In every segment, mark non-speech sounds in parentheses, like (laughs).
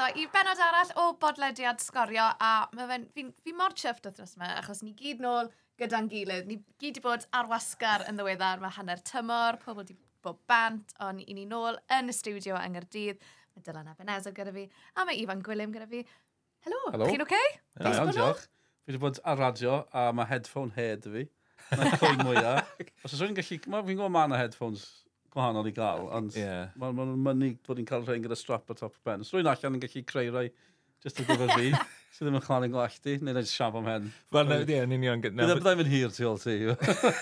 eto i benod arall o bodlediad sgorio a fi'n fi, fi mor chyfft wythnos yma achos ni gyd nôl gyda'n gilydd. Ni gyd wedi bod ar wasgar yn ddiweddar, mae hanner tymor, pobl wedi bod bant, ond i ni nôl yn y studio yng Nghyrdydd. Mae Dylan Ebenezer gyda fi, a mae Ifan Gwilym gyda fi. Helo, Helo. chi'n oce? Okay? Ie, iawn, diolch. Fi wedi bod ar radio, a mae headphone head fi. Mae'n cwyn mwyaf. (laughs) Os oes o'n gallu... Fi'n gwybod mae yna headphones gwahanol i gael, ond yeah. mae'n ma, ma mynnu bod ni'n cael rhain gyda strap o top y ben. Os rwy'n allan yn gallu creu rai just o gyfer fi, (laughs) sydd ddim yn chlan yn gwallt i, neu rhaid siaf am hen. Wel, na, ie, yn union. E- byddai'n mynd hir tu ôl ti.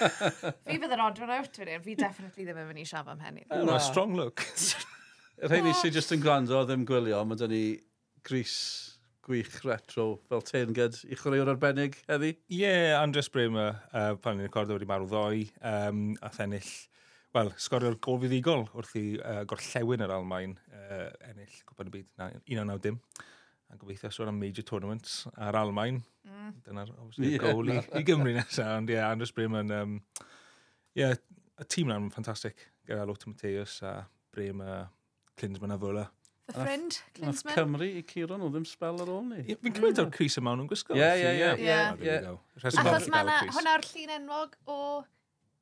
(laughs) Fi fydd yn odd rhan out fi, fi definitely ddim yn mynd i siaf am hen. Oh, a strong look. (laughs) Yr hyn i sydd just yn gwrando ddim gwylio, mae dyn ni gris gwych retro fel teirnged i chwaraewr arbennig heddi? Ie, yeah, Andres Bremer, uh, pan ni'n recordo wedi marw ddoi, um, a thennill wel, sgorio'r gol fuddigol wrth i uh, gorllewin yr Almain uh, ennill Cwpan y Byd 1990. A gobeithio sôn am major tournaments a'r Almain. Mm. Dyna'r yeah, gol i, i Gymru nesaf. Ond ie, yeah, Andres Brym yn... Um, ie, yeah, y tîm na'n ffantastig. Gyda Lothar Mateus a Brym a Clinsman a Fwla. The friend, Clinsman. Nath Cymru i Ciro nhw ddim spel ar ôl ni. Fi'n cymryd o'r Cris yma nhw'n gwisgo. Ie, ie, ie. Achos mae hwnna'r llun enwog o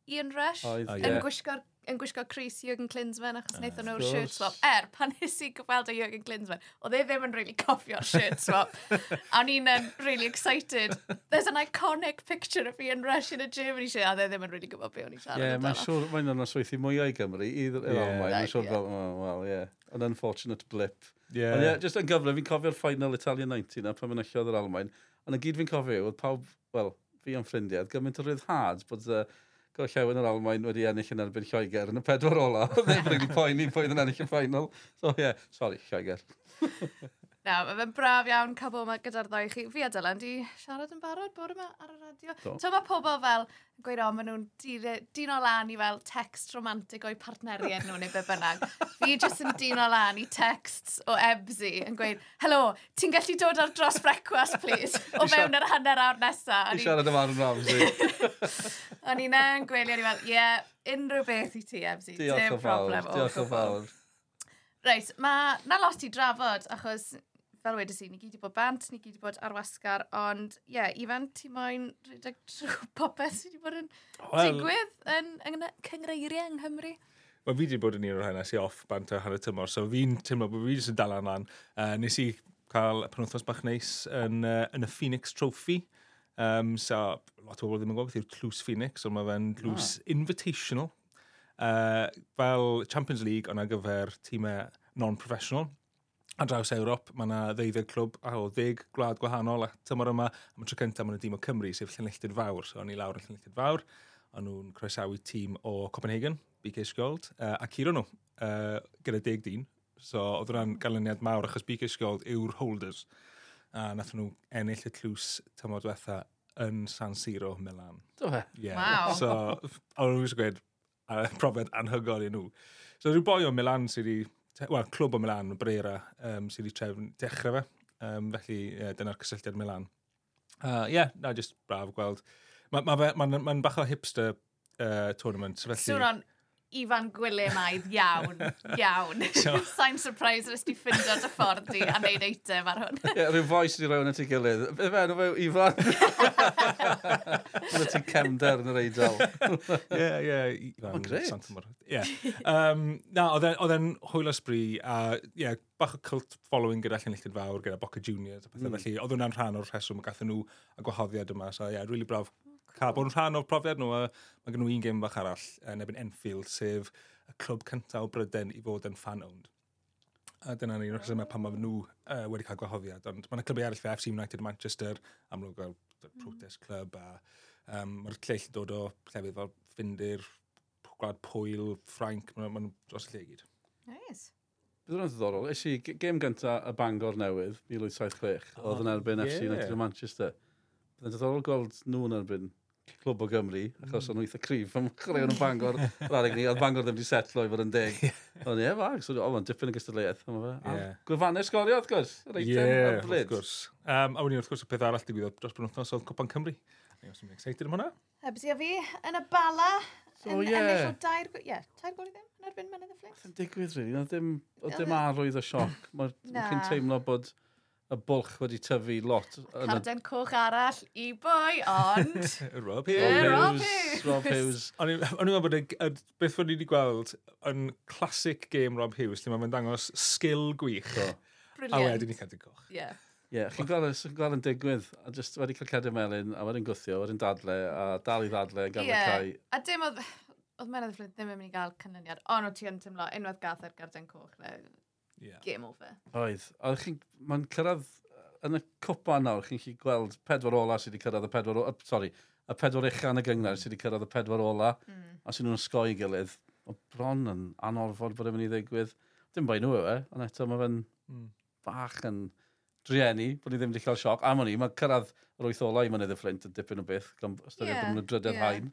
Ian Rush oh, yn, yeah. gwisgo, yn gwisgo Chris Jürgen Klinsmann achos wnaethon nhw'r shirt swap. Er, pan nes i gweld o Jürgen Klinsmann, oedd e ddim yn really cofio'r shirt swap. (laughs) a ni'n um, really excited. There's an iconic picture of Ian Rush in a Germany shirt. A dde ddim yn really gwybod be o'n i siarad yeah, amdano. Siŵr, mae'n yna sweithi mwyau i Gymru. Either, yeah, yeah, like, siŵr yeah. fel, oh, well, yeah. An unfortunate blip. Yeah. Ond yeah, just yn gyfle, fi'n cofio'r final Italian 90 na, pan mynd allodd yr Almain. Ond y gyd fi'n cofio, oedd pawb, wel, fi o'n ffrindiau, gymaint o ryddhad bod uh, Gorllewin yr Almain wedi ennill yn erbyn Lloegr yn y pedwar ola. (laughs) Ddim wedi poeni pwy yn ennill y ffainal. So ie, yeah, sori, Lloegr. (laughs) Na, mae fe'n braf iawn cael bod yma gyda'r ddau chi. Fi a Dylan, di siarad yn barod bod yma ar y radio. Do. To mae pobl fel, yn gweud o, maen nhw'n dyn o lan i fel text romantic o'i partneriaid nhw neu be bynnag. Fi jyst yn dyn o lan i texts o Ebsi yn gweud, helo, ti'n gallu dod ar dros brecwast, please? O fewn yr hanner awr nesaf. I siarad am Aaron Ramsey. O'n i'n yn gwely, o'n i'n fel, ie, yeah, unrhyw beth i ti, Ebsi. Diolch o fawr, diolch o fawr. Reit, mae na lot i drafod, achos fel wedys i, ni gyd i bod bant, ni gyd i bod arwasgar, ond ie, yeah, Ifan, ti moyn rhedeg trwy (laughs) popeth sydd wedi bod yn well, digwydd yn, yn, yn cyngreiriau yng Nghymru? Wel, fi wedi bod yn un o'r hynna sy'n off bant o hanner tymor, so fi'n teimlo bod fi wedi yn dal amlan. Uh, nes i cael penwthnos bach neis yn, uh, yn y Phoenix Trophy. Um, so, lot o bobl ddim yn gwybod beth yw'r Clws Phoenix, ond mae fe'n Clws ah. Invitational. Uh, fel Champions League ond ar gyfer tîmau non-professional a draws Ewrop, mae yna ddeuddeg clwb a o ddeg gwlad gwahanol a tymor yma, am y tro cyntaf mae yna dîm o Cymru, sef Llenilltid Fawr, so o'n i lawr yn Llenilltid Fawr, a nhw'n croesawu tîm o Copenhagen, BK Sgold, uh, a curo nhw, uh, gyda deg dyn, so oedd hwnna'n ganlyniad mawr achos BK Sgold yw'r holders, a nath nhw ennill y tlws tymor diwetha yn San Siro, Milan. Do fe? Yeah. Wow. So, o'n nhw'n gweud, a profiad anhygoel i nhw. So, rhyw boi o Milan sydd wedi wel, clwb o Milan, Brera, um, sydd wedi trefn dechrau fe. Um, felly, yeah, dyna'r cysylltiad Milan. Ie, uh, yeah, na, just braf gweld. Mae'n ma, ma, ma, ma bach o hipster uh, tournament. Felly... Sŵron, Ifan Gwilymaidd iawn, iawn. (laughs) So, (laughs) Sa'n surprise nes ti ffindio dy ffordd di a neud eitem ar hwn. Ie, rhyw foes di rownd at ei gilydd. Fe fe, nhw fe, Ifan. (laughs) Fydde ti'n cemder yn yr eidl. Ie, ie. Mae'n gret. Ie. Na, oedd e, e'n hwyl ysbryd a, ie, bach o cult following gyda Llenillid Fawr, gyda Boca Juniors a pethau mm. felly. Oedd hwnna'n rhan o'r rheswm a gathen nhw y gwahoddiad yma. So, ie, yeah, really braf cael bod yn rhan o'r profiad nhw. Mae gen nhw un gêm bach arall yn ebyn Enfield, sef y clwb cyntaf o Bryden i fod yn fan-owned. A dyna ni'n rhesymau pan mae nhw uh, wedi cael gwahoddiad. Ond mae'n clybiau eraill fe FC United Manchester, amlwg fel protest club, a um, mae'r lleill yn dod o llefydd fel Fyndir, Gwlad Pwyl, Ffrainc, mae'n ma dros y lle gyd. Nice. Bydd hwnna'n ddiddorol. Ys i gêm gynta y Bangor newydd, 1876, oedd yn erbyn yeah. FC United o Manchester. Bydd yn ddiddorol gweld nhw'n erbyn Clwb o Gymru, achos mm. o'n wyth y cryf am chreu yn Bangor. (laughs) Rhaid ni, oedd Bangor ddim wedi setlo i fod yn deg. Ond ie, fag, so oedd yn dipyn yn gystadleuaeth. Gwefannau sgorio, wrth gwrs. yr Ie, wrth gwrs. Um, a wedi, wrth gwrs, y peth arall digwyddodd dros bryn wythnos oedd Copan Cymru. Ie, os yw'n excited am hwnna? Ebs i a fi, yn y bala, So, ie. Yeah. Dair, yeah, tair gol i ddim yn erbyn mynydd y fflix. Yn digwydd, rili. Really. Oedd dim, o dim e? arwydd o sioc. Mae'n cyn teimlo bod y bwlch wedi tyfu lot. Carden coch arall e i boi, ond... (laughs) Rob Hughes. Rob Hughes. Rob Hughes. O'n i'n meddwl bod beth o'n i wedi gweld yn classic game Rob Hughes, lle mae'n dangos sgil gwych. A wedyn i Carden coch. Ie. Ie, yeah, chi'n gweld, chi gweld yn digwydd, a just wedi cael cedi melyn, a wedyn gwthio, wedyn dadle, a dal i ddadle, gan y yeah. cael. A dim oedd, oedd menydd ddim yn mynd i gael canlyniad, ond o ti yn tymlo, unwaith gath ar garden coch, le, yeah. game over. Oedd. Oedd chi'n... Mae'n cyrraedd... Yn y cwpa nawr, chi'n chi gweld pedwar ola sydd wedi cyrraedd y pedwar... ola... sorry, y pedwar uchan y gyngor sydd wedi cyrraedd y pedwar ola. Mm. A sydd nhw'n ysgoi gilydd. O bron yn anorfod bod e yn mynd i ddigwydd. Dim bai nhw e, ond eto mae fe'n mm. bach yn drieni, bod ni ddim wedi cael sioc. Am o'n i, mae cyrraedd yr wyth ola i mynydd y fflint yn dipyn o beth, gan ystyried yeah, bod nhw'n drydedd yeah. hain.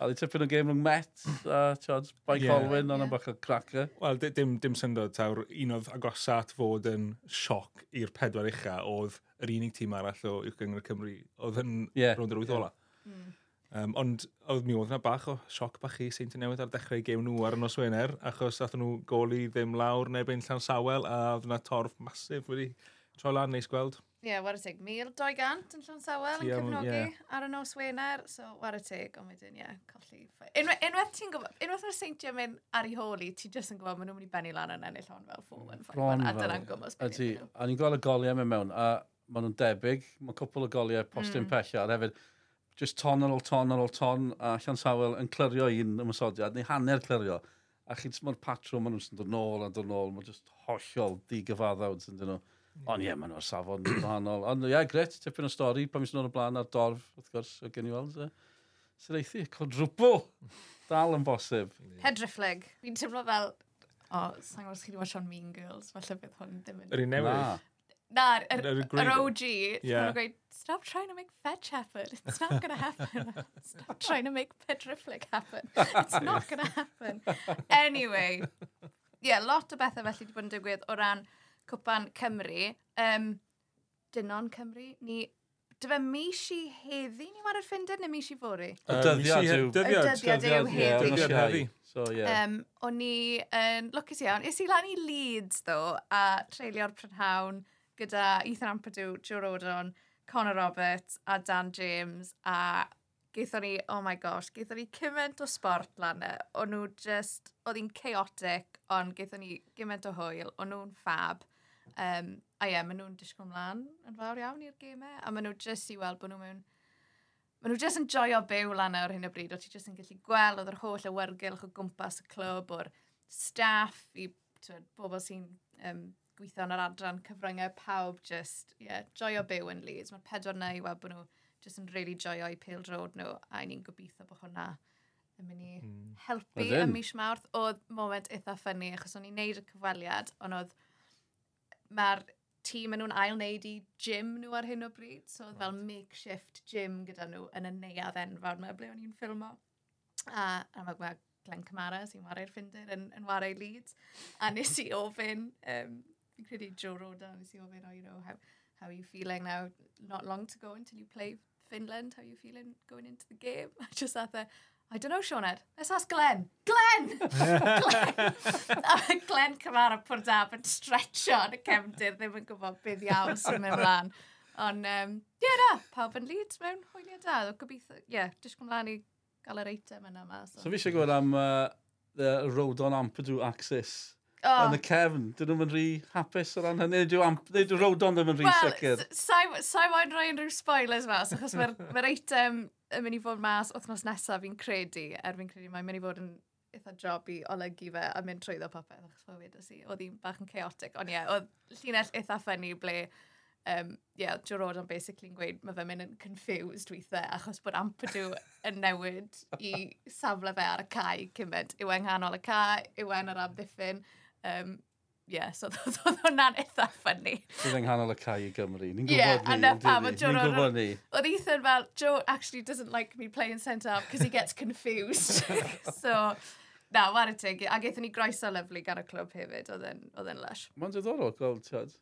A di tipyn o gêm rhwng Met a Chod, Bai yeah. Colwyn, ond yn bach o cracker. Wel, dim, dim syndod tawr, un oedd agosat fod yn sioc i'r pedwar ucha oedd yr unig tîm arall o i'w gyngor Cymru oedd yn yeah. rownd yr wyth ola. Mm. Um, ond oedd mi oedd yna bach o sioc bach i Seinti Newydd ar dechrau gêm nhw ar y nos Wener, achos athyn nhw goli ddim lawr neu bein llan sawel, a oedd yna torf masif wedi troi lan neis gweld. Ie, yeah, war y teg, 1200 yn Llansawel yn cefnogi yeah. ar y nos Wener, so war y teg, ond wedyn, ie, yeah, colli. Unwaith, unwaith ti'n gwybod, unwaith mae'r seintiau mynd ar ei holi, ti jyst yn gwybod, maen nhw'n mynd i benni lan yn ennill hon fel ffwl yn ffordd, a dyna'n gwybod sbeth. Ydy, a ni'n gweld y goliau mewn mewn, a maen nhw'n debyg, mae cwpl o goliau postyn mm. pella, a hefyd, just ton ar ôl ton ar ôl ton, a Llan Sawel yn clirio un ymwysodiad, neu hanner clirio, a chi'n mae'r patrwm, maen nhw'n dod nôl a dod nôl, mae'n just hollol digyfaddawd, dyn nhw. Ond ie, yeah, maen nhw'r safon (coughs) wahanol. Ond ie, yeah, gret, tipyn o stori, pan mis nhw'n y blaen ar dorf, wrth gwrs, o gen i weld. Sy'n eithi, codrwbl. Dal yn bosib. Hedrifleg. Fi'n teimlo fel, o, oh, sa'n gwrs chi wedi watch on Mean Girls, falle bydd hwn ddim yn... Yr un newydd? Na, yr OG. Yeah. Gweud, stop trying to make fetch happen. It's not going to happen. (laughs) stop trying to make pedriflic happen. It's not going to happen. (laughs) Anyway, yeah, lot o bethau felly wedi bod yn digwydd o ran Cwpan Cymru, um, Dynon Cymru, ni... Dyfa mis i heddi ni war ar ffinder neu mis i fori? Y dyddiad yw... Dyddiad, dyddiad yw heddi. Dyddiad heddi. So, yeah. um, o'n i yn lwcus iawn. Is i lan i Leeds, ddo, a treulio'r prynhawn gyda Ethan Ampadw, Joe Rodon, Conor Roberts a Dan James a geithon ni, oh my gosh, geithon ni cymaint o sport lan e. O'n nhw just, oedd hi'n chaotic, ond geithon ni gymaint o hwyl, o'n nhw'n fab. Um, a ie, maen nhw'n disgwyl mlaen yn fawr iawn i'r gemau, a maen nhw jyst i weld bod nhw mewn... Maen nhw jyst yn joio byw lan ar hyn o bryd, o ti jyst yn gallu gweld oedd yr holl awyrgylch o gwmpas y clwb, o'r staff i twyd, bobl sy'n um, gweithio yn yr adran cyfryngau, pawb jyst, ie, yeah, joio byw yn Leeds. Mae'r pedwar na i weld bod nhw jyst yn really joio i pêl drod nhw, a ni'n gobeithio bod hwnna yn mynd i hmm. helpu mm. ym mis Mawrth. Oedd moment eitha ffynnu, achos o'n i'n neud y cyfweliad, ond oedd mae'r tîm yn nhw'n ail wneud i gym nhw ar hyn o bryd, so right. fel makeshift gym gyda nhw yn y neuad enfawr yma ble o'n i'n ffilmo. A, a mae gwa Glenn Camara sy'n wario'r ffindir yn, yn wario Leeds. A nes i ofyn, um, fi'n credu Joe Roda, nes i ofyn, oh, you know, how, how are you feeling now? Not long to go until you play Finland, how are you feeling going into the game? I just had the, I don't know, Sioned. Let's ask Glenn. Glenn! (laughs) Glenn! a (laughs) Glenn Cymara Pwrdab yn stretcho yn y cefndir, ddim yn gwybod bydd iawn sy'n mynd mlaen. Ond, um, ie yeah, na, pawb yn leads mewn hwyliau da. Gobeithio, ie, yeah, jyst mlaen i gael yr eitem yna yma. So, so fi eisiau gwybod am uh, the road on Ampadu axis oh. yn y cefn. Dyn nhw'n rhy hapus o ran hynny. Dyn nhw'n rodon ddim yn rhy well, sicr. Sa'i moyn rhoi unrhyw spoilers mas, achos mae'r (laughs) mae eitem yn mynd i fod mas wythnos nesaf fi'n credu, er fi'n credu mae'n mynd i fod yn eitha job i olygu fe a mynd trwyddo popeth, achos fel wedes i, oedd hi'n bach yn chaotic, ond ie, oedd llinell eitha ffynnu ble um, yeah, Joe Rodon basically yn gweud, mae fe'n mynd yn confused weithiau, achos bod Ampadw yn newid i safle fe ar y cae cymaint. Yw e'n nghanol y cae, yw e'n yr amddiffyn. Um, yeah, so (laughs) oedd hwnna'n eitha ffynnu. Oedd yng nghanol y cae i Gymru. Ni'n gwybod yeah, ni, yna pam oedd Joe... Ni'n gwybod ni. Oedd Ethan fel, Joe actually doesn't like me playing centre-half because he gets confused. (laughs) so, na, war y teg. A gaethon ni groeso lyflu gan y clwb hefyd, oedd e'n lush. Mae'n diddorol gweld, tiad,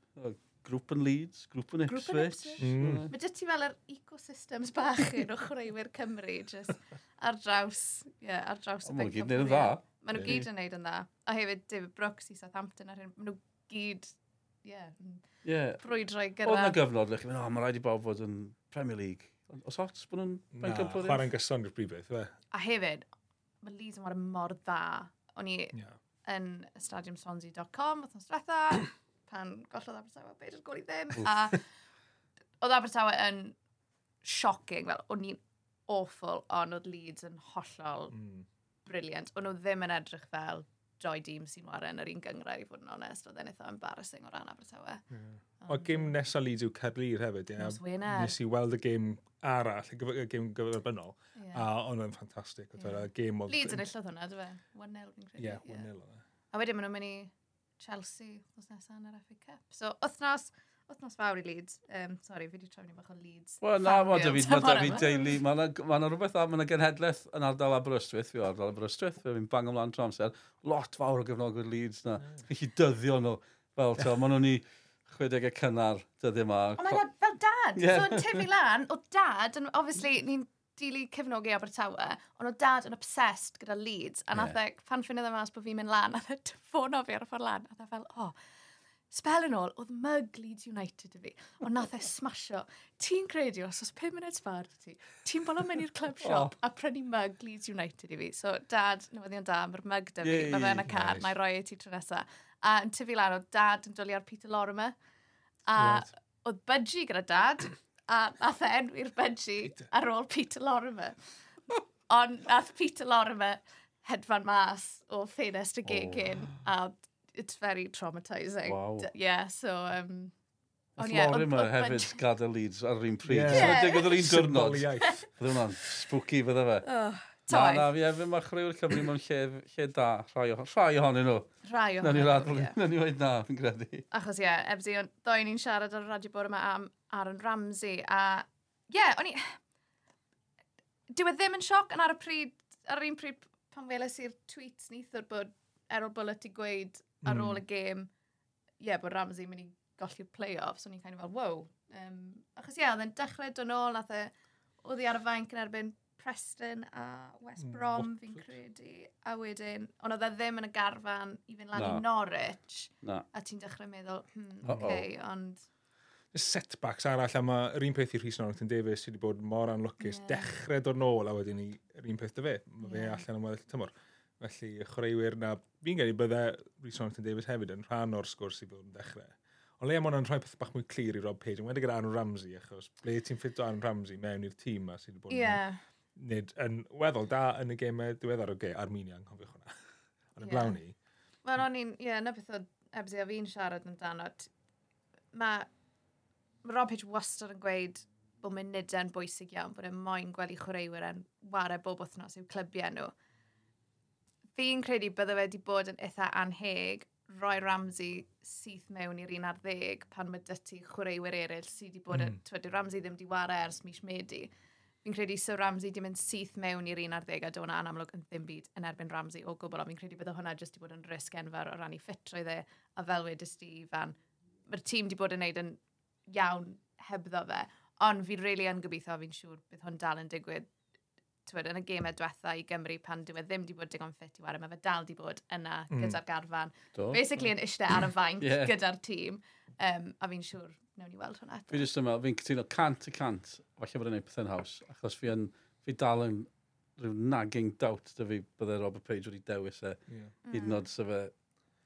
grŵp yn Leeds, grŵp yn Ipswich. Ipswich. Mm. Mae jyst ti fel yr ecosystems bach yn (laughs) o chwaraewyr Cymru, just ar draws, yeah, ar draws y big company. Mae'n gyd yn dda. Maen nhw gyd yn neud yn dda. A hefyd David Brooks i Southampton ar hyn. Maen nhw gyd, ie, yeah, yeah. brwydroi gyda... Oedd na gyfnod lle chi'n mynd, o, mae rhaid i bob fod yn Premier League. Os ots bod nhw'n bain gymplydd? Na, chwarae'n gyson i'r brifbeth, fe. A hefyd, mae Leeds yn wario mor dda. O'n i yeah. yn stadiumswansea.com, oedd yn stretha, (coughs) pan gollodd Abertawe, beth yw'r gol i ddim. A oedd Abertawe yn shocking, fel o'n i'n awful, ond oedd Leeds yn hollol mm briliant. O'n nhw ddim yn edrych fel droi dîm sy'n waren yr un gyngrau, i fod yn onest. Oedd e'n eitha embarrassing o ran Abertawe. Yeah. O gym nesa Leeds yw Caerdydd hefyd, ie. Yeah. Nes i weld y gym arall, y gym gyferbynnol, yeah. a ond yn ffantastig. Yeah. Gym oedd... Leeds yn illodd hwnna, dwi fe? 1-0 fi'n credu. Ie, yeah, 1-0 yeah. A wedyn maen nhw'n mynd i Chelsea, os nesaf, yn yr FA Cup. So, wythnos Othnos fawr i Leeds. Um, sorry, fi wedi trefnu bach o Leeds. Wel, na, ma da fi, ma da fi deulu. Mae yna ma rhywbeth am, ma na genhedlaeth yn ardal Aberystwyth, fi o ardal Aberystwyth, fi'n bang ymlaen tro amser. Lot fawr o gefnogwyr Leeds na. Chi chi dyddio nhw. Fel, to, mae nhw'n i 60 cynnar dyddio yma. Oh my god, fel dad. Yeah. So, yn tyfu lan, o dad, and obviously, ni'n dili cefnogi Abertawe, ond o dad yn obsessed gyda Leeds, a nath e, pan ffynedd yma e os bod fi'n mynd lan, a dde ffono fi ar y ffordd lan, a dde fel, oh, spel yn ôl, oedd mug Leeds United i fi, ond nath e (laughs) smasho. Ti'n credu os oes 5 munud sbar ti, ti'n bolo mynd i'r club (laughs) shop a prynu mug Leeds United i fi. So, dad, newyddion da, mae'r mug da fi, yeah, mae fe yn y car, nice. na'i roi i ti tro nesa. A yn tyfu lan, oedd dad yn dwlu ar Peter Lorimer, a right. oedd budgie gyda dad, a nath e enwi'r budgie ar ôl Peter Lorimer. Ond nath Peter Lorimer hedfan mas o ffenest y gegin, oh. a it's very traumatising. Wow. D yeah, so... Um, On ie. Lori yma hefyd gadael Leeds ar yr un pryd. Yeah. yeah. Symydig oedd yr un diwrnod. Fydde hwnna'n spooky fydde fe. Oh, na, na, fi hefyd mae chreu'r Cymru mewn lle, lle da, rhai, o, rhai ohonyn nhw. Rhai ohonyn nhw, ie. Na ni wedi na, fi'n credu. Achos ie, yeah, ebsi, ddoen ni'n siarad ar y radio bore yma am Aaron Ramsey, a ie, yeah, o'n i... Dyw e ddim yn sioc, yn ar y pryd, ar yr un pryd pan weles i'r tweets nithwr bod Errol Bullet i gweud ar hmm. ôl y gêm, ie, yeah, bod Ramsey mynd i golli'r play-offs, o'n i'n kind of fel, wow. Um, achos ie, yeah, oedd e'n dechrau dyn ôl, nath e, oedd i ar y fainc yn erbyn Preston a West hmm, Brom, mm, fi'n credu. A wedyn, ond oedd e ddim yn y garfan i fynd lan no. i Norwich. Na. A ti'n dechrau meddwl, hmm, uh -oh. okay, ond... Y Setbacks arall, a mae yr un peth i Rhys Norrington Davies sydd wedi bod mor anlwcus, yeah. dechrau dod nôl a wedyn i yr un peth dy fe. Mae yeah. fe allan am weddill tymor. Felly, y chwaraewyr na, fi'n gynnu bydde Rhys Jonathan Davies hefyd yn rhan o'r sgwrs i bod yn dechrau. Ond le am hwnna'n rhoi peth bach mwy clir i Rob Page, yn wedi gyda Aaron Ramsey, achos ble ti'n ffit o Aaron Ramsey mewn i'r tîm ma sydd wedi bod yeah. nid yn weddol da yn y gemau diweddar o ge, Armenia, (laughs) yn cofiwch hwnna. Ond yn yeah. blawn i. Wel, o'n i'n, ie, yeah, na beth o ebsio fi'n siarad amdano. Mae ma Rob Page wastad yn gweud bod munudau'n bwysig iawn, bod e'n moyn gweld i chwaraewyr yn ware bob wythnos i'w clybiau nhw fi'n credu bydde wedi bod yn eitha anheg roi Ramsey syth mewn i'r un ar ddeg pan mae dy ti chwaraewyr eraill sydd wedi bod... Mm. Ramsey ddim wedi wario ers mis Medi. Fi'n credu so Ramsey ddim yn syth mewn i'r un ar ddeg a dod yn amlwg yn ddim byd yn erbyn Ramsey o gwbl. Ond fi'n credu bydde hwnna jyst wedi bod yn risg enfawr o ran i ffitrwydd e a fel wedys di fan. Mae'r tîm wedi bod yn neud yn iawn hebddo fe. Ond fi'n really yn gobeithio fi'n siŵr bydd hwn dal yn digwydd twyd, yn y gemau diwetha i Gymru pan dyw e ddim wedi bod digon ffit i wario, mae fe dal wedi bod yna mm. gyda'r garfan. Do. Basically yn eistedd ar y fainc (laughs) yeah. gyda'r tîm, um, a fi'n siŵr newn ni weld hwnna eto. Fi jyst yma, fi'n cytuno cant y cant, falle bod yn ei pethau'n haws, achos fi, yn, fi dal yn rhyw nagging doubt dy fi byddai Robert Page wedi dewis e, yeah. hyd yn oed sef e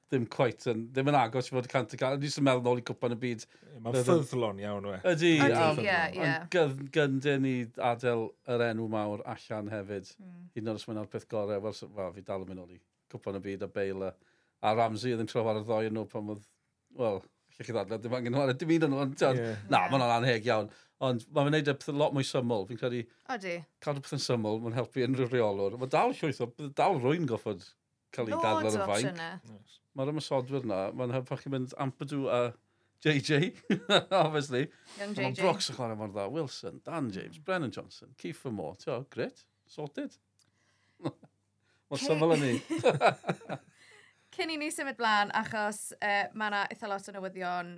ddim quite yn, ddim yn agos i fod y cant y cant. Ni sy'n meddwl nôl i cwpan y byd. Mae'n ffyddlon iawn we. Ydy, ydy, ie, ie. gyndyn i adael yr enw mawr allan hefyd. Mm. Hyd yn oed os mae'n arbeth gorau, wel, well, fi dal yn mynd nôl i cwpan y byd a Bale a Ramsey oedd yn trof ar y ddoi yn nhw pan oedd, wel, lle chi ddadle, dim angen nhw, dim un yn hwn. Na, mae'n anheg iawn. Ond mae'n gwneud peth lot mwy syml. Fi'n credu... Odi. Cadw peth yn syml, mae'n helpu unrhyw reolwr. Mae dal llwyth o, dal rwy'n goffod cael ei dadl ar y fainc. Yes. Mae'r ymysodwyr na, mae'n hyfach chi'n mynd Ampadu a JJ, (laughs) obviously. Young JJ. Mae Brooks yn chwarae mor dda, Wilson, Dan James, Brennan Johnson, Kiefer Moore, tio, grit, sorted. (laughs) Mae'n syml yn ni. (laughs) Cyn i ni symud blaen, achos uh, mae yna eitha lot o newyddion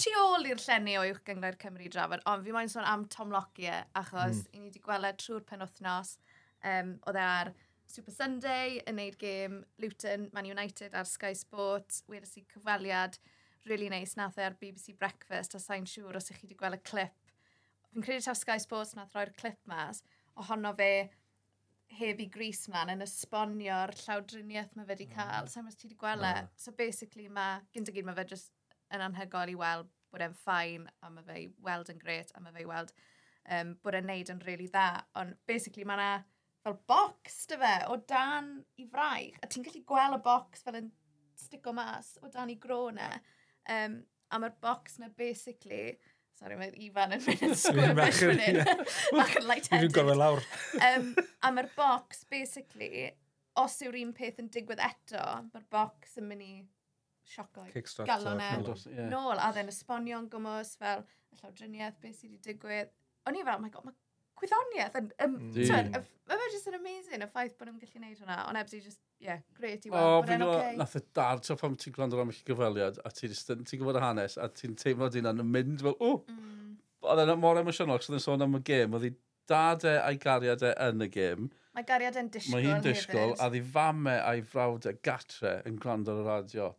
tu ôl i'r llenni o uwch gyngor Cymru drafod, ond fi moyn sôn am Tom Lockyer, achos mm. i ni wedi gweld e trwy'r penwthnos, um, oedd e ar Super Sunday yn neud gêm Luton, Man United ar Sky Sports. Wedys i cyfweliad really nice nath e ar BBC Breakfast a sa'n siŵr os ych chi wedi gweld y clip. Fi'n credu taw Sky Sports nath roi'r clip mas ohono fe heb i gris mlaen yn esbonio'r llawdriniaeth mae fe wedi mm. cael. Mm. Sa'n so, ti wedi gweld e. Mm. So basically mae, gynt gyd mae fe just yn anhygol i weld bod e'n ffain a mae fe i weld yn gret a mae fe i weld um, bod e'n neud yn really dda. Ond basically mae yna fel box dy fe o dan i fraich. A ti'n gallu gweld y box fel yn stico mas o dan i grona. Um, a mae'r box na basically... Sorry, mae Ifan yn mynd yn sgwyr beth fan hyn. Mach yn light-headed. Dwi'n gorfod lawr. um, a mae'r box, basically, os yw'r un peth yn digwydd eto, mae'r box yn mynd i sioco galon e. Yeah. Nôl, a dden esbonio'n gymwys fel y llawdriniaeth, beth sydd wedi digwydd. O'n i fel, oh my god, mae gwyddoniaeth. Mm. Mae fe just yn amazing, y ffaith bod nhw'n gallu gwneud hwnna. Ond ebsi, just, yeah, great i weld. O, fi'n gwybod, nath y dar, tra pam ti'n gwrando am eich gyfaliad, a ti'n ti gwybod y hanes, a ti'n teimlo dyn yn mynd fel, o! Mm. Oedd e'n mor emosiynol, oedd e'n sôn am y gêm, oedd hi dad e a'i gariad e yn y gêm. Mae gariad e'n disgwyl Mae hi'n disgwyl, a ddi fame a'i frawd e gatre yn gwrando ar y radio.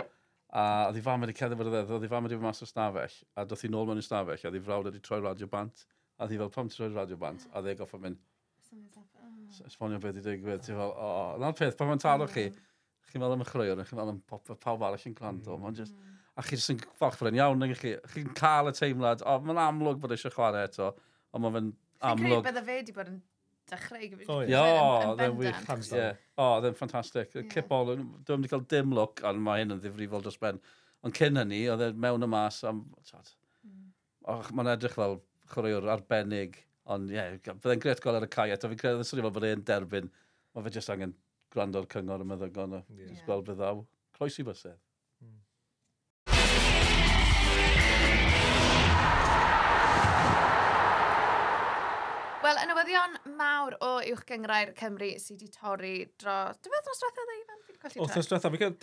A ddi fame wedi cedd efo'r ddedd, ddi fame wedi fy mas o stafell, a doth hi nôl mewn i stafell, a ddi frawd wedi troi radio bant. A ddi fel, pam ti'n rhoi'r radio bant? A ddi e goffa mynd. Esbonio beth i digwydd. Ti'n fel, o, na'r peth, pan mae'n taro chi, mm. chi'n meddwl am y chrwyr, chi'n meddwl am pawb arall yn gwrando. Mm. Just, a chi jyst yn falchfren iawn, nag chi, chi'n cael y teimlad, o, mae'n amlwg bod eisiau chwarae eto, ond mae'n amlwg. Chi'n credu bydde fe wedi bod yn dechrau gyfeiriad. O, ie. O, dde'n wych. O, dde'n ffantastig. Cipol, dwi'n wedi cael dim look, ond mae hyn yn ddifrifol dros ben. Ond cyn hynny, oedd e mewn y mas am... Mm. Och, mae'n edrych fel chwaraewr arbennig, ond ie, yeah, byddai'n gret gol ar y cae, a fi'n credu swnio fel bod e'n derbyn, mae fe jyst angen gwrando'r cyngor y meddygon, a yeah. jyst gweld beth ddaw. Croesi bysedd. Mm. Wel, y newyddion mawr o uwch gyngrair Cymru sydd wedi torri dro... Dwi'n meddwl dros diwethaf ddeifan? Wthnos diwetha, Fi'n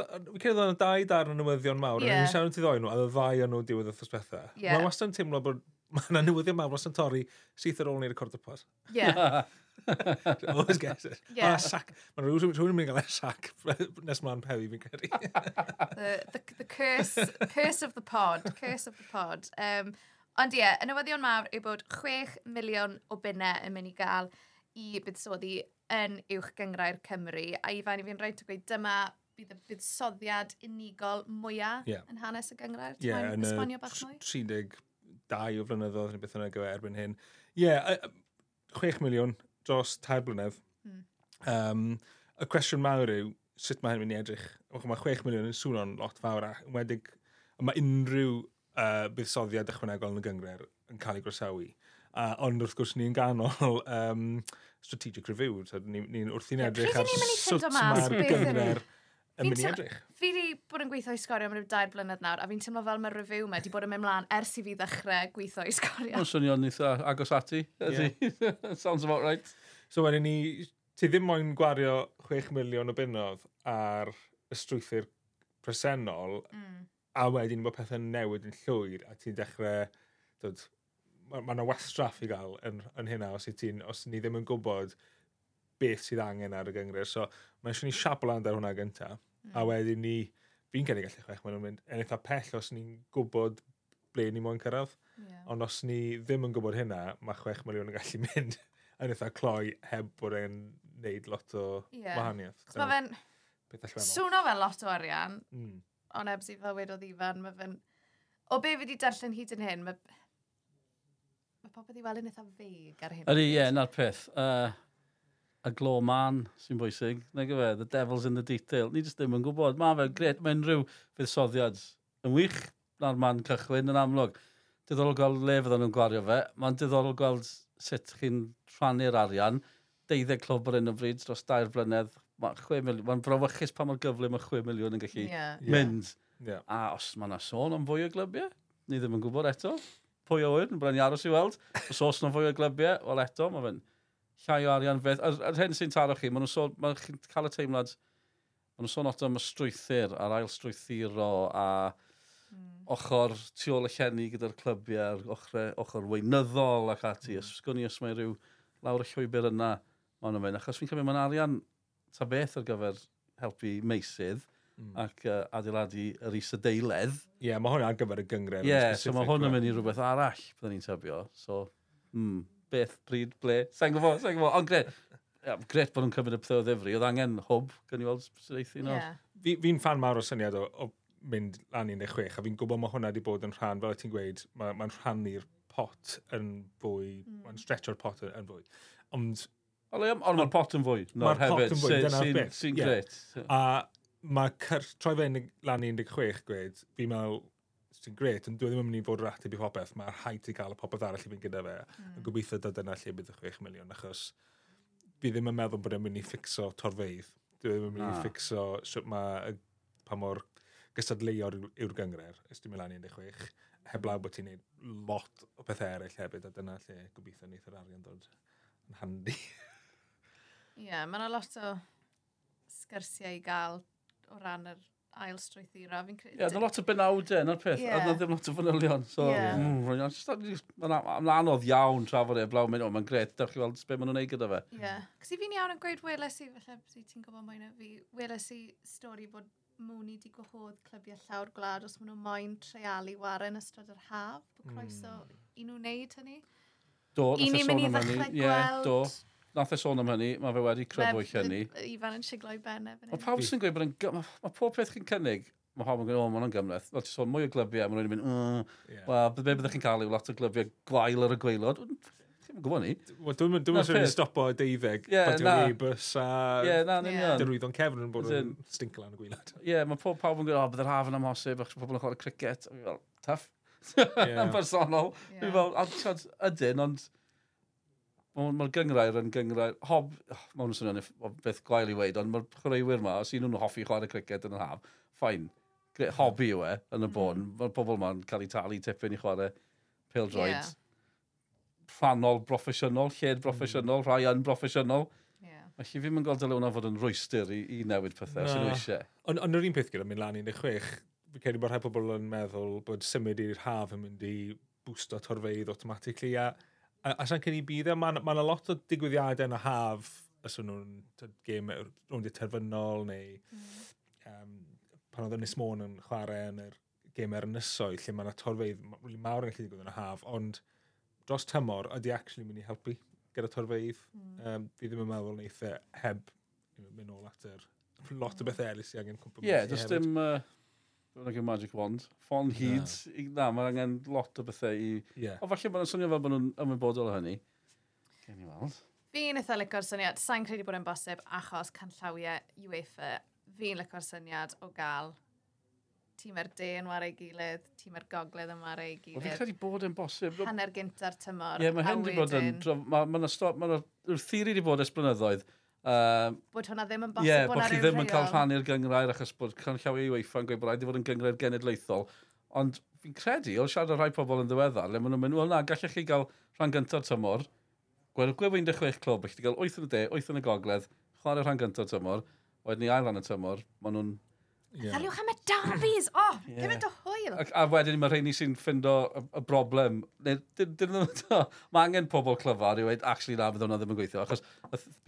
credu oedd yna dau dar yn newyddion mawr, yeah. a ni'n siarad ti ddoi nhw, a y ddau yn nhw diwedd wthnos diwetha. Yeah. Mae'n wastad yn teimlo bod mae yna newyddion mawr os yn torri syth ar ôl ni'r record y pod. Yeah. (laughs) Always guess it. Yeah. Ah, sac. Mae rhywun yn mynd i gael e sac (laughs) nes mlaen pewi fi'n credu. (laughs) the, the, the curse, curse of the pod. Curse of the pod. Um, ond ie, yeah, y newyddion mawr yw bod 6 miliwn o bunnau yn mynd i gael i buddsoddi yn uwch gyngrau'r Cymru. A i fan i fi'n rhaid i gweud, dyma bydd y buddsoddiad unigol mwyaf yeah. yn hanes y gyngrau'r. Ie, yeah, yn y 30 dau o flynyddoedd neu beth yna gyfer erbyn hyn. Ie, yeah, 6 miliwn dros tair blynedd. Mm. Um, y cwestiwn mawr yw, sut mae hyn mynd i edrych? Mae 6 miliwn yn sŵn o'n lot fawr a wedig, mae unrhyw uh, buddsoddiad ychwanegol yn y gyngred yn cael ei groesawu. Uh, ond wrth gwrs ni'n ganol um, strategic review, so ni'n ni, wrth i'n edrych ar sut mae'r gyngred yn mynd i edrych. Fi wedi bod yn gweithio i sgorio am ryw dair blynedd nawr, a fi'n teimlo fel mae'r review me wedi bod yn mynd mlaen ers i fi ddechrau gweithio i sgorio. Mae'n swnio'n eitha agos ati. Yeah. (laughs) Sounds about right. So wedyn ni, ti ddim moyn gwario 6 miliwn o bunnodd ar y strwythyr presennol, mm. a wedyn bod pethau'n newid yn llwyr, a ti'n dechrau... Dod, mae yna ma wastraff i gael yn, yn hynna os, ti'n, os ni ddim yn gwybod beth sydd angen ar y gyngres. So, mae eisiau ni siap lan ar hwnna gyntaf. Mm. A wedyn ni, fi'n cael ei gallu chwech, maen nhw'n mynd yn eitha pell os ni'n gwybod ble ni moyn cyrraedd. Yeah. Ond os ni ddim yn gwybod hynna, mae chwech miliwn yn gallu (laughs) mynd yn eitha cloi heb bod e'n neud lot o yeah. wahaniaeth. Mae fe'n... Swno fe lot o arian, mm. ond ebs i fel wedodd ifan, mae fe'n... O be fi wedi darllen hyd yn hyn, mae... Mae popeth i weld yn eitha feg ar hyn. Ydy, ie, yeah, na'r peth. Uh, y glo man sy'n bwysig, na gyfe, the devil's in the detail. Ni jyst ddim yn gwybod, mae fe'n gret, mae'n rhyw fuddsoddiad yn wych na'r man cychwyn yn amlwg. Diddorol gweld le fydden nhw'n gwario fe, mae'n diddorol gweld sut chi'n rhannu'r arian, 12 clwb ar un o bryd dros dair blynedd, mae'n mil... ma brawychus pa mor gyflym y 6 miliwn yn gallu yeah. mynd. Yeah. A os mae yna sôn am fwy o glybiau, ni ddim yn gwybod eto, pwy o yn, byddai'n aros i weld, os oes yna fwy o glybiau, wel eto, mae fe'n llai o arian fedd. Yr, yr hyn sy'n taro chi, maen nhw'n sôn, maen nhw'n cael y teimlad, maen nhw'n sôn lot am y strwythyr a'r ail strwythuro a mm. ochr tu ôl y llenni gyda'r clybiau, ochr, ochr weinyddol ac ati. Mm. Ysgwn i os mae rhyw lawr y llwybr yna, maen nhw'n mynd. Achos fi'n cymryd, mae'n arian ta beth ar gyfer helpu meisydd mm. ac uh, adeiladu yr isadeiledd. Ie, yeah, mae hwnna ar gyfer y gyngred. Ie, yeah, so mae hwn yn mynd i rhywbeth arall, byddwn ni'n tybio. So, mm beth, bryd, ble, sa'n gwybod, sa'n gwybod, ond gret, yeah, gret bod nhw'n cymryd y pethau o ddifri, oedd angen hwb, gan i weld syreithi nhw. Yeah. Fi'n fi fan mawr o syniad o, o mynd lan 16, a fi'n gwybod mae hwnna wedi bod yn rhan, fel ti'n gweud, mae'n ma rhannu'r pot yn fwy, mm. mae'n stretcho'r pot yn, yn fwy. Ond... Ond mae'r pot yn fwy. Mae'r pot yn fwy, dyna'r beth. Sy'n gret. A mae troi fe lan 16 gweud, fi'n meddwl, sy'n gret, ond dwi e ddim yn mynd i fod yr ateb i popeth, mae'r haid i gael y popeth arall i fynd gyda fe. Mm. Yn gobeithio dod yna lle bydd y 6 miliwn, achos fi ddim yn meddwl bod e'n mynd i ffixo torfeidd. Dwi e ddim yn mynd i ah. ffixo sut mae pa mor gysadleuo'r yw'r gyngred, ys dwi'n mynd lan i 16, heblaw bod ti'n gwneud lot o pethau eraill hefyd, a dyna lle gobeithio wneud yr arian dod yn handi. Ie, yeah, mae yna lot o sgyrsiau i gael o ran yr ail strwythura, fi'n credu. Ie, yeah, lot o benawdau, na'r peth. Yeah. Oedd ddim lot o fanylion. So, yeah. mm, mae'n anodd iawn trafod e, blaw, mynd, o, mae'n gret, dach chi weld beth maen nhw'n neud gyda fe. Ie. Yeah. Cos i fi'n iawn yn gweud weles i, felly, si ti'n gwybod mwy na fi, weles i stori bod mwni di gwahodd clybiau llawr gwlad os maen nhw'n moyn treialu waren ystod yr haf, bod croeso mm. i nhw'n neud hynny. Do, e i ni'n mynd i ddechrau gweld... Yeah, do nath e sôn am hynny, mae fe wedi crybwyll hynny. Ifan yn siglo sigloi benne. Mae pawb sy'n gweud bod yn... Mae pob peth chi'n cynnig, mae pawb yn gweud, o, mae'n gymleth. Fel ti sôn, mwy o glybiau, mae rwy'n mynd, wel, be byddwch chi'n cael yw lot o glybiau gwael ar y gweilod. Dwi'n gwybod ni. Dwi'n dwi'n siŵr ni stopo deifeg, yeah, bod yw'r e-bus a yeah, dyrwyddo'n cefn yn bod yn stinkl yn y gwylad. Ie, mae pob pawb yn gweud, o, byddai'r hafn am amhosib, ac pobl yn chwarae cricket. Fel, tuff. (laughs) Yn personol. Dwi'n fel, ydyn, ond mae'r gyngrair yn gyngrair, hob, oh, mae'n swnio'n beth gwael i weid, ond mae'r chwaraewyr ma, os un nhw'n hoffi chwarae cricket yn y haf, ffain, hmm. hobi yw e, yn y hmm. bôn, mm. mae'r pobl ma'n cael ei talu tipyn i chwarae peldroed. Yeah. Rhannol broffesiynol, lled broffesiynol, hmm. rhai yn broffesiynol. Yeah. Felly fi'n mynd gael dyle hwnna fod yn rwystyr i, i newid pethau no. sy'n eisiau. Ond on yr un peth gyda mynd lan 16, fi'n credu bod rhai pobl yn meddwl bod symud i'r haf yn mynd i bwsto torfeidd automatically a... Yeah a, a sa'n cyn i bydd e, mae ma yna lot o digwyddiadau yn y haf, os o'n nhw'n gêm rwy'n di terfynol, neu mm. um, pan oedd Ynys Môn yn chwarae yn yr gêm er ynysoedd, lle mae yna torfeidd mawr yn gallu digwydd yn y haf, ond dros tymor ydy actually mynd i helpu gyda torfeidd. Mm. Um, fi ddim yn meddwl neithau e heb mynd nôl at yr lot o hmm. bethau eraill sy'n angen cwmpa. Ie, yeah, does dim... Uh like a magic wand. Ffon hyd, Yeah. na mae angen lot o bethau i... Yeah. O, falle mae'n swnio fel bod nhw'n ymwybodol o hynny. Gen i weld. Fi'n eitha licor syniad, sa'n credu bod yn bosib achos canllawiau UEFA. Fi'n licor syniad o gael tîmau'r de yn wario gilydd, tîm tîmau'r gogledd yn wario gilydd. Wel, Fi'n credu bod yn bosib. Hanner gynta'r tymor. Ie, yeah, mae hyn wedi bod yn... Mae'n ma, ma, ma, stop, ma wrth theori wedi bod esblynyddoedd Um, bod hwnna ddim yn bosib yeah, bod, chi ddim yn cael rhannu'r gyngrair achos bod cynllawi i weithio'n gweud bod rhaid i fod yn gyngrair genedlaethol. Ond fi'n credu, o siarad o rhai pobl yn ddiweddar, le maen nhw'n mynd, wel na, gallech chi gael rhan gyntaf tymor, gweld gwefo 16 clwb, eich ti gael 8 yn y de, 8 yn y gogledd, chwarae rhan gyntaf tymor, wedyn ni ail rhan y tymor, maen nhw'n Yeah. Ddaliwch am y Davies! O, oh, yeah. gymaint o hwyl! A, a wedyn mae rheini sy'n ffindo y, y broblem. Mae angen pobl clyfar i wedi, actually na, fydd hwnna ddim yn gweithio. Achos,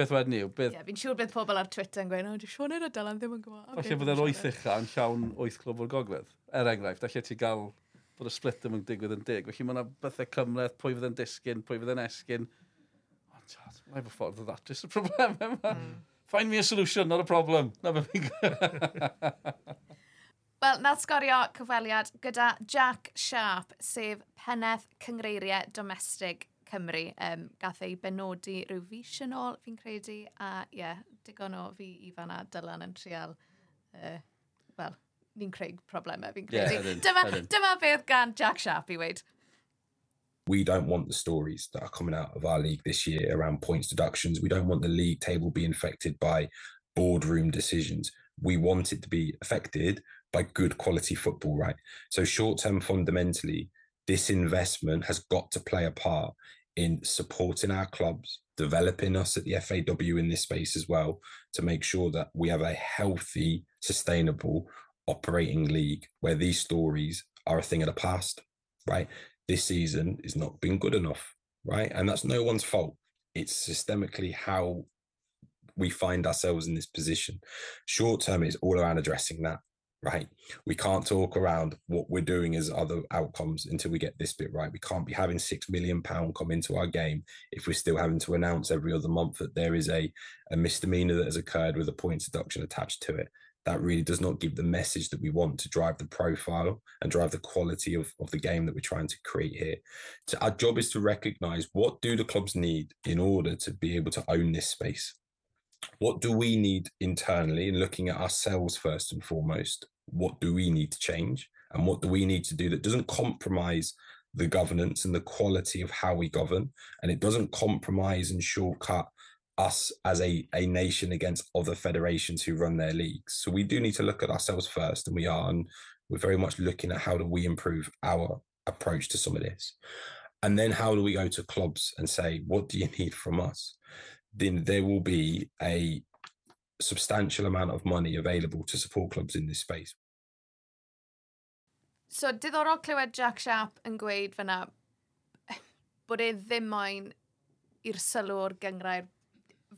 beth wedyn yw... Beth... Yeah, fi'n siŵr beth pobl ar Twitter yn gweud, o, dwi'n siŵr y Dylan ddim yn gwybod. Okay, Falle yr oeth ucha yn llawn oeth clwb o'r gogledd. Er enghraifft, allai ti gael bod y split ddim yn digwydd yn dig. Felly mae yna bethau cymleth, pwy fydd yn disgyn, pwy fydd yn esgyn. Ond, mae'n ffordd o ddatrys y (laughs) problem yma. Mm. Find me a solution, not a problem. (laughs) Na beth fi'n Wel, nath sgorio cyfweliad gyda Jack Sharp, sef Penneth Cyngreiriau Domestig Cymru. Um, gath ei benodi rhyw fis yn ôl, fi'n credu, a ie, yeah, digon o fi i fanna Dylan yn trial, uh, wel, ni'n creu problemau, fi'n credu. Yeah, dyma, dyma beth gan Jack Sharp i weid. We don't want the stories that are coming out of our league this year around points deductions. We don't want the league table be affected by boardroom decisions. We want it to be affected by good quality football, right? So, short term, fundamentally, this investment has got to play a part in supporting our clubs, developing us at the FAW in this space as well, to make sure that we have a healthy, sustainable operating league where these stories are a thing of the past, right? This season is not been good enough, right? And that's no one's fault. It's systemically how we find ourselves in this position. Short term is all around addressing that, right? We can't talk around what we're doing as other outcomes until we get this bit right. We can't be having six million pound come into our game if we're still having to announce every other month that there is a, a misdemeanor that has occurred with a points deduction attached to it. That really does not give the message that we want to drive the profile and drive the quality of, of the game that we're trying to create here. So our job is to recognize what do the clubs need in order to be able to own this space? What do we need internally in looking at ourselves first and foremost? What do we need to change? And what do we need to do that doesn't compromise the governance and the quality of how we govern? And it doesn't compromise and shortcut us as a, a nation against other federations who run their leagues. So we do need to look at ourselves first and we are and we're very much looking at how do we improve our approach to some of this. And then how do we go to clubs and say what do you (laughs) need from us? Then there will be a substantial amount of money available to support clubs in this space. So, diddorol clywed Jack Sharp yn gweud fyna bod e ddim moyn i'r sylw'r gyngrair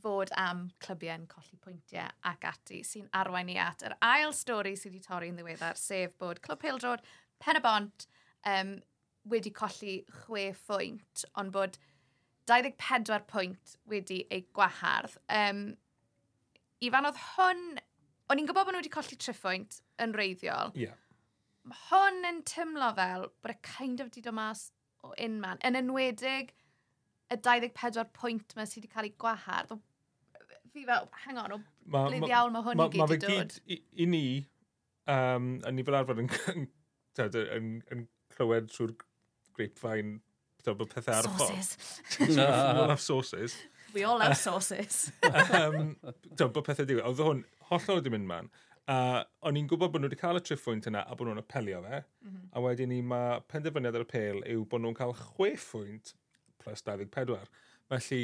fod am clybiau'n colli pwyntiau ac ati sy'n arwain ni at yr ail stori sydd wedi torri yn ddiweddar, sef bod Clwb Hildrod, Pen y Bont, um, wedi colli chwe phwynt, ond bod 24 pwynt wedi ei gwahardd. Um, Ifan, oedd hwn... O'n i'n gwybod bod nhw wedi colli triphwynt yn reiddiol. Yeah. Mae Hwn yn tymlo fel bod y kind of di dod mas o unman, yn enwedig y 24 pwynt yma sydd wedi cael ei gwahardd, fi fel, hang on, o ma, blid iawn mae hwn ma, i gyd ma, ma i dod. Mae i, ni, um, a ni fel arfer yn, yn, yn, yn clywed trwy'r grapevine, pethau bod pethau ar y ffordd. Sauces. (laughs) We all sauces. We all have sauces. um, bod pethau digwydd. Oedd hwn, hollol wedi mynd man. A uh, o'n i'n gwybod bod nhw wedi cael y triffwynt yna a bod nhw'n apelio fe. Mm -hmm. A wedyn ni mae penderfyniad ar y pêl yw bod nhw'n cael chwe phwynt plus 24. Felly...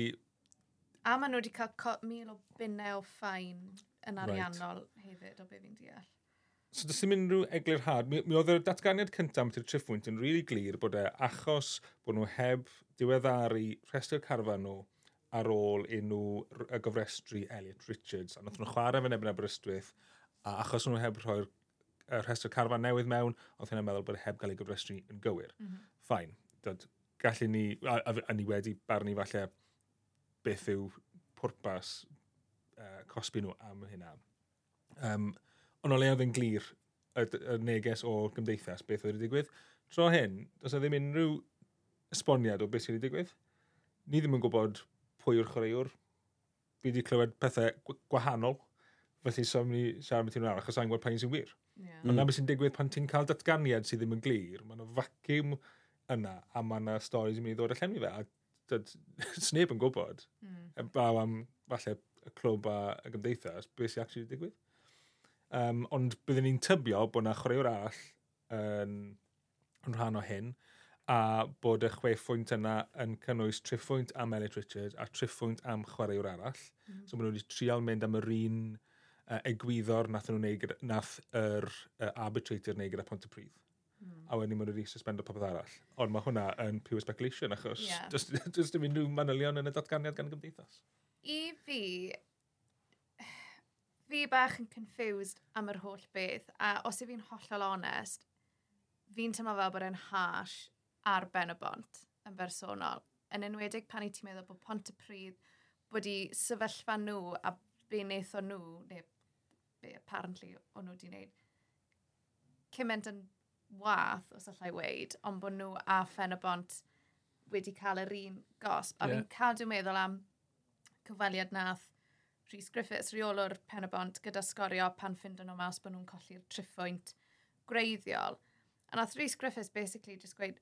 A maen nhw wedi cael mil o bunnau o ffain yn ariannol right. hefyd o be fi'n deall. So does dim unrhyw eglurhad. Mi, mi oedd y datganiad cyntaf am ti'r triffwynt yn rili really glir bod e achos bod nhw heb diweddaru rhestr carfan nhw ar ôl unrhyw y gofrestru Elliot Richards. A nath nhw chwarae fe nebyn Aberystwyth a achos nhw heb rhoi'r rhestr carfan newydd mewn, oedd hynny'n meddwl bod e heb gael ei gofrestru yn gywir. Mm -hmm. Fain. Dod, gallu ni, a, a, a ni wedi barnu falle beth yw pwrpas uh, cosbi nhw am hynna. Um, ond o le oedd yn glir y, y neges o gymdeithas beth oedd wedi digwydd, tro hyn, does na ddim unrhyw esboniad o beth sydd wedi digwydd. Ni ddim yn gwybod pwy yw'r chwaraewr. Fi wedi clywed pethau gwahanol, felly so'n ni siarad beth yw'n arall, achos a'n gweld pa'n sy'n wir. Yeah. Ond mm. na beth sy'n digwydd pan ti'n cael datganiad sydd ddim yn glir, mae'n o vacuum yna, a mae yna storys yn mynd i ddod allan i fe, a dyd, (laughs) sneb yn gwybod, mm. braw am falle y clwb a y gymdeithas, beth sy'n actually digwydd. Um, ond byddwn ni'n tybio bod yna chwaraewr arall yn, yn rhan o hyn, a bod y chwe phwynt yna yn cynnwys triphwynt am Elliot Richards a triphwynt am chwaraewr arall. Mm. So maen nhw wedi trial mynd am yr un uh, egwyddor nath nhw wneud, nath yr uh, arbitrator neu gyda Pontypridd a wedyn maen nhw wedi suspendo popeth arall. Ond mae hwnna yn pure speculation, achos yeah. does dim unrhyw manylion yn y datganiad gan y gymdeithas. I fi, (sighs) fi bach yn confused am yr holl beth, a os i fi'n hollol onest, fi'n teimlo fel bod e'n harsh ar ben y bont yn bersonol. Yn enwedig pan i ti'n meddwl bod pont y pryd wedi sefyllfa nhw a be wnaeth o nhw, neu be apparently o'n nhw wedi wneud, cymaint yn wath, os allai weid, ond bod nhw a Ffen y Bont wedi cael yr un gosb. A yeah. fi'n cadw meddwl am cyfaliad nath Rhys Griffiths, reolwr Pen y Bont, gyda sgorio pan ffind nhw mas bod nhw'n colli'r triffwynt greiddiol. A nath Rhys Griffiths basically just gweud,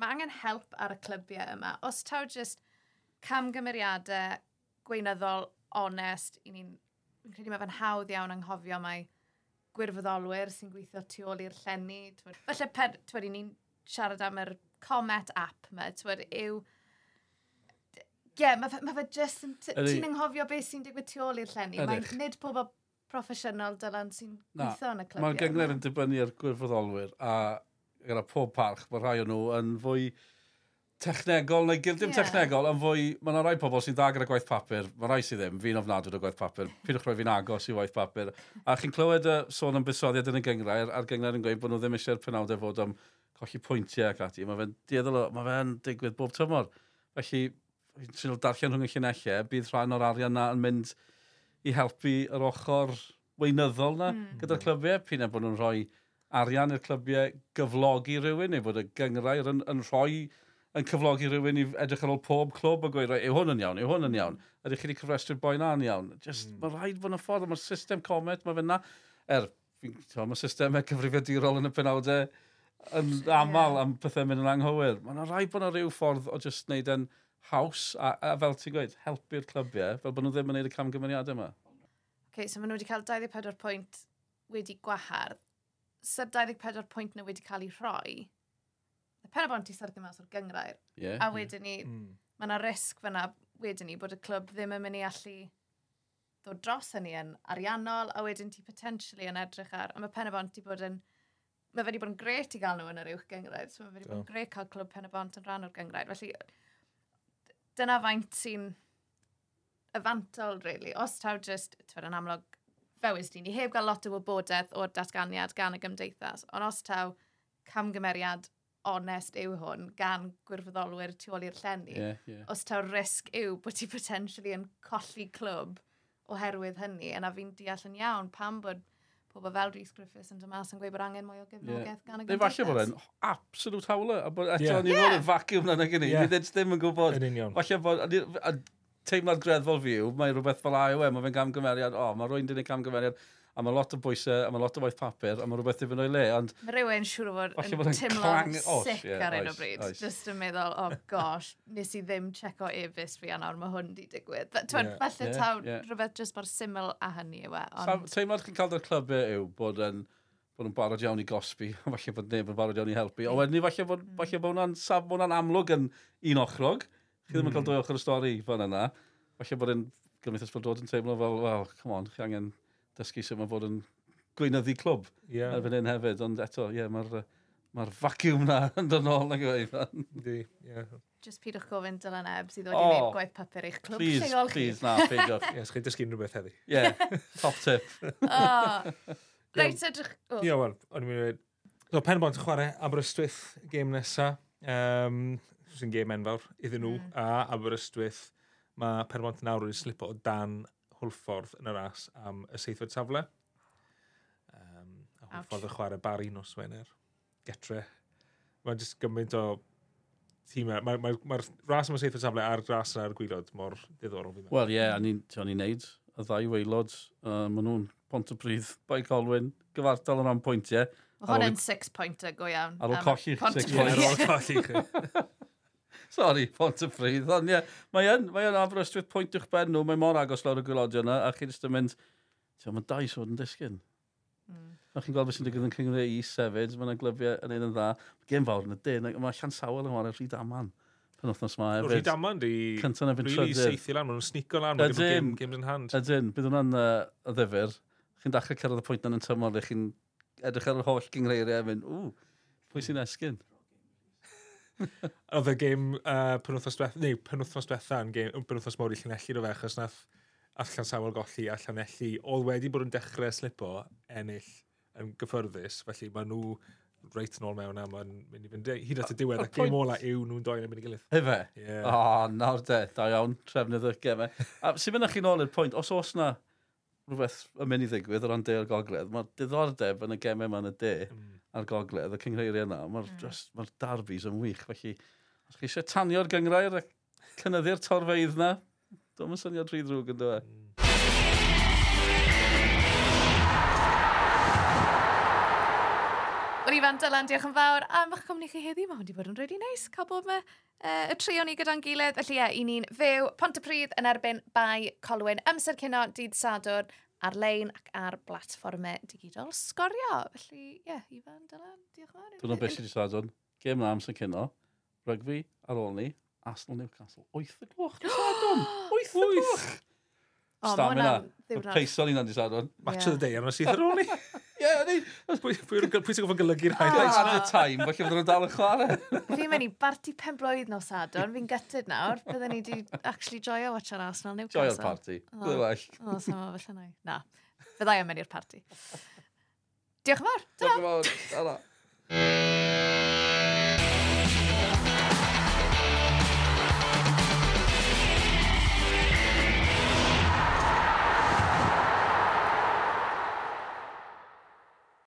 mae angen help ar y clybiau yma. Os taw just camgymeriadau gweinyddol, onest, i ni'n... Fi'n credu mae fe'n hawdd iawn anghofio mae gwirfoddolwyr sy'n gweithio tu ôl i'r llenni. Felly, twyd, ni'n siarad am yr Comet app yma, twyd, yw... Ie, yeah, mae fe, ma fe just... Ti'n anghofio beth sy'n digwydd tu ôl i'r llenni. Mae'n nid pob proffesiynol dylan sy'n gweithio yn y clybiau. Mae'r gyngor yn dibynnu ar gwirfoddolwyr a gyda pob parch, mae rhai o nhw yn fwy technegol neu gildim yeah. technegol, ond fwy, mae yna rai pobl sy'n dda gyda gwaith papur, mae rai sydd ddim, fi'n ofnadwy o gwaith papur, pidwch roi fi'n agos i waith papur. A chi'n clywed y sôn am busoddiad yn y gyngrair, a'r gyngrair yn gweud bod nhw ddim eisiau'r penawdau fod am colli pwyntiau ac ati. Mae fe'n dieddol o, mae fe'n digwydd bob tymor. Felly, fi'n trin darllen rhwng y llunellau, bydd rhan o'r arian na yn mynd i helpu yr ochr weinyddol na mm. gyda'r clybiau. Pyn e bod nhw'n rhoi arian i'r clybiau gyflogi rhywun, neu bod y gyngrair yn, yn rhoi yn cyflogi rhywun i edrych ar ôl pob clwb a gweud, yw hwn yn iawn, yw hwn yn iawn. Ydych chi wedi cyfrestru'r boi na'n iawn. Just, mm. Mae rhaid fod yn ffordd, mae'r system comet, mae fyna. Er, mae systemau cyfrifiadurol yn y penawdau yn aml am pethau mynd yn anghywir. Mae yna rhaid bod yna rhyw ffordd o just wneud yn haws a, a fel ti'n gweud, helpu'r clybiau, fel bod nhw ddim yn gwneud y camgymeriadau yma. OK, so maen nhw wedi cael 24 pwynt wedi gwahardd. Sa'r 24 pwynt nhw wedi cael ei rhoi, y pen o bont i sardyn mas o'r gyngrair. Yeah, a wedyn ni, mm. mae yna risg fyna wedyn ni bod y clwb ddim yn mynd i allu ddod dros hynny yn ariannol, a wedyn ti potentially yn edrych ar, a mae pen o bont i bod yn, mae fe wedi bod yn gret i gael nhw yn yr uwch gyngrair, so mae fe wedi bod yn gret cael clwb pen o bont yn rhan o'r gyngrair. Felly, dyna faint sy'n yfantol, really. Os taw just, ti'n yn amlwg, fe wysdi ni heb gael lot o wybodaeth o'r datganiad gan y gymdeithas, ond os taw camgymeriad onest yw hwn gan gwirfoddolwyr tu ôl i'r llenni. Yeah, yeah. Os ta'r risg yw bod ti potentially yn colli clwb oherwydd hynny, yna fi'n deall yn iawn pam bod pobl fel Rhys Griffiths yn dymas yn gweud bod angen mwy o gefnogaeth yeah. gan y gymdeithas. Neu falle bod e'n absolute hawler, a bod eto yeah. ni fod yn vacuum na'n agyn ni, nid ddim yn gwybod. Yn union. Falle bod, a, a teimlad greddfol fi yw, mae rhywbeth fel AOM, mae fe'n camgymeriad, o, oh, mae rwy'n dyn ei camgymeriad a mae lot o bwysau, a mae lot o waith papur, a mae rhywbeth ddim yn o'i le. Ond... Mae rhywun siŵr o fod yn teimlo'n sic yeah, ar un o bryd. Oes. Just yn meddwl, oh (laughs) gosh, nes i ddim checo e-bus fi anawr, mae hwn di digwydd. Twan, yeah, falle yeah, taw yeah. rhywbeth just mor syml a hynny yw e. Ond... Teimlad chi'n cael dy'r clybau yw bod yn bod nhw'n barod iawn i gosbi, (laughs) falle bod neb yn barod iawn i helpu. O wedyn ni, falle bod, mm. falle bod hwnna'n saf, bod hwnna'n amlwg yn un ochrog. Chi ddim yn cael mm. dwy ochr y stori fan yna. Falle bod yn gymryd ysbrydod yn teimlo fel, well, come on, chi angen dysgu sut mae fod yn gweinyddu clwb yeah. erbyn hyn hefyd, ond eto, ie, yeah, mae'r mae'r vacuum na (laughs) yn dod nôl yn gweud. Di, ie. Just pidwch gofyn Dylan Ebs i ddod oh, i wneud gwaith papur eich clwb please, lleol chi. Please, na, peidiwch. Ie, yes, chi'n dysgu unrhyw beth heddi. Ie, yeah, top tip. (laughs) oh. Reit, edrych... Ie, wel, o'n i'n mynd... So, pen bont yn chwarae Aberystwyth gêm nesa. Um, sy'n gêm enfawr iddyn nhw. Mm. A Aberystwyth, mae pen bont nawr yn slipo o dan Hwlffordd yn y ras am y seithfed safle. Um, a Hwlffordd y chwarae bari nos Wener. Getre. Mae'n just gymaint o tîmau. Mae'r mae, mae, ma ras am y seithfed safle a'r ras yna'r gwylod mor diddorol fi. Wel, ie, yeah, a ni'n neud y ddau weilod. Uh, maen nhw'n pont y bryd, bai Colwyn, gyfartal yn ran pwyntiau. Mae hwn yn six pointer go iawn. Ar ôl colli six pointer. Ar ôl colli chi. (laughs) Sorry, pont y ffridd. Ond ie, mae yn, mae yn Aberystwyth pwynt i'ch ben nhw, mae mor agos lawr y gwylodion yna, a chi'n ystod mynd, ti'n mae dau sôn yn disgyn. Mm. A chi'n gweld beth sy'n digwydd yn cyngor is hefyd, mae yna glybiau yn un yn dda. Mae gen fawr yn y dyn, mae llan sawel yn wario rhyd aman. Pan othnos ma hefyd. Rhyd aman di... Cynta'n efo'n trydydd. Really seithi lan, maen nhw'n snico lan, maen nhw'n games in hand. Ydyn, bydd hwnna'n y ddifur. Chi'n dachrau cyrraedd y pwynt yn tymor, chi'n edrych ar yr holl gyngreiriau a mynd, ww, pwy sy'n esgyn? Oedd y gêm uh, penwthnos diwetha, neu penwthnos diwetha yn gêm, penwthnos mawr i Llanelli do fe, achos nath allan sawl golli a Llanelli, oedd wedi bod yn dechrau slipo ennill yn gyffyrddus, felly mae nhw reit yn ôl mewn a mae'n mynd i fynd hyd at y diwedd, a gêm ola yw nhw'n doi yn mynd i gilydd. Hefe? Yeah. O, oh, nawr de, da iawn, trefnydd y gemau. A sy'n mynd chi'n ôl i'r pwynt, os oes na rhywbeth yn mynd i ddigwydd o ran de o'r gogledd, mae diddordeb yn y gemau yma yn y de. Mm ar gogledd, y cyngreiriau yna, mae'r mm. ma darbys yn wych. Felly, os chi eisiau tanio'r gyngrair a cynnyddu'r torfeidd na, dwi'n mynd syniad rhy ddrwg yn dweud. Mm. Wel, Ifan, Dylan, diolch yn fawr am eich cwmni chi heddi. Mae hwn wedi bod yn rhaid i neis cael bod me, uh, y trio ni gyda'n gilydd. Felly ie, i ni'n fyw Pont y Pryd yn erbyn bai Colwyn. Amser cynno, dydd Sadwrn ar-lein ac ar blatfformau digidol sgorio. Felly, ie, yeah, Ifan, Dylan, diolch yn fawr. Dwi'n beth sydd wedi sadwn. Gêm na amser cynno, rygfi ar ôl ni, Arsenal Newcastle. Wyth y gloch, di sadwn! (gasps) Wyth y gloch! Stamina. Y peisol ni'n andi sadwn. Match of the day, yma sydd ar ôl ni. (laughs) Ie, ni. Pwy sy'n gofyn golygu'r highlights? Ah, the time, falle fydden nhw'n dal yn chwarae. Fi'n mynd i barti pen blwydd nos adon, fi'n gytid nawr. Byddwn ni wedi actually joio watch ar Arsenal Newcastle. Joio'r party. Bydden well. O, sama felly nai. Na, fyddai am mynd i'r party. Diolch yn fawr. Diolch yn fawr.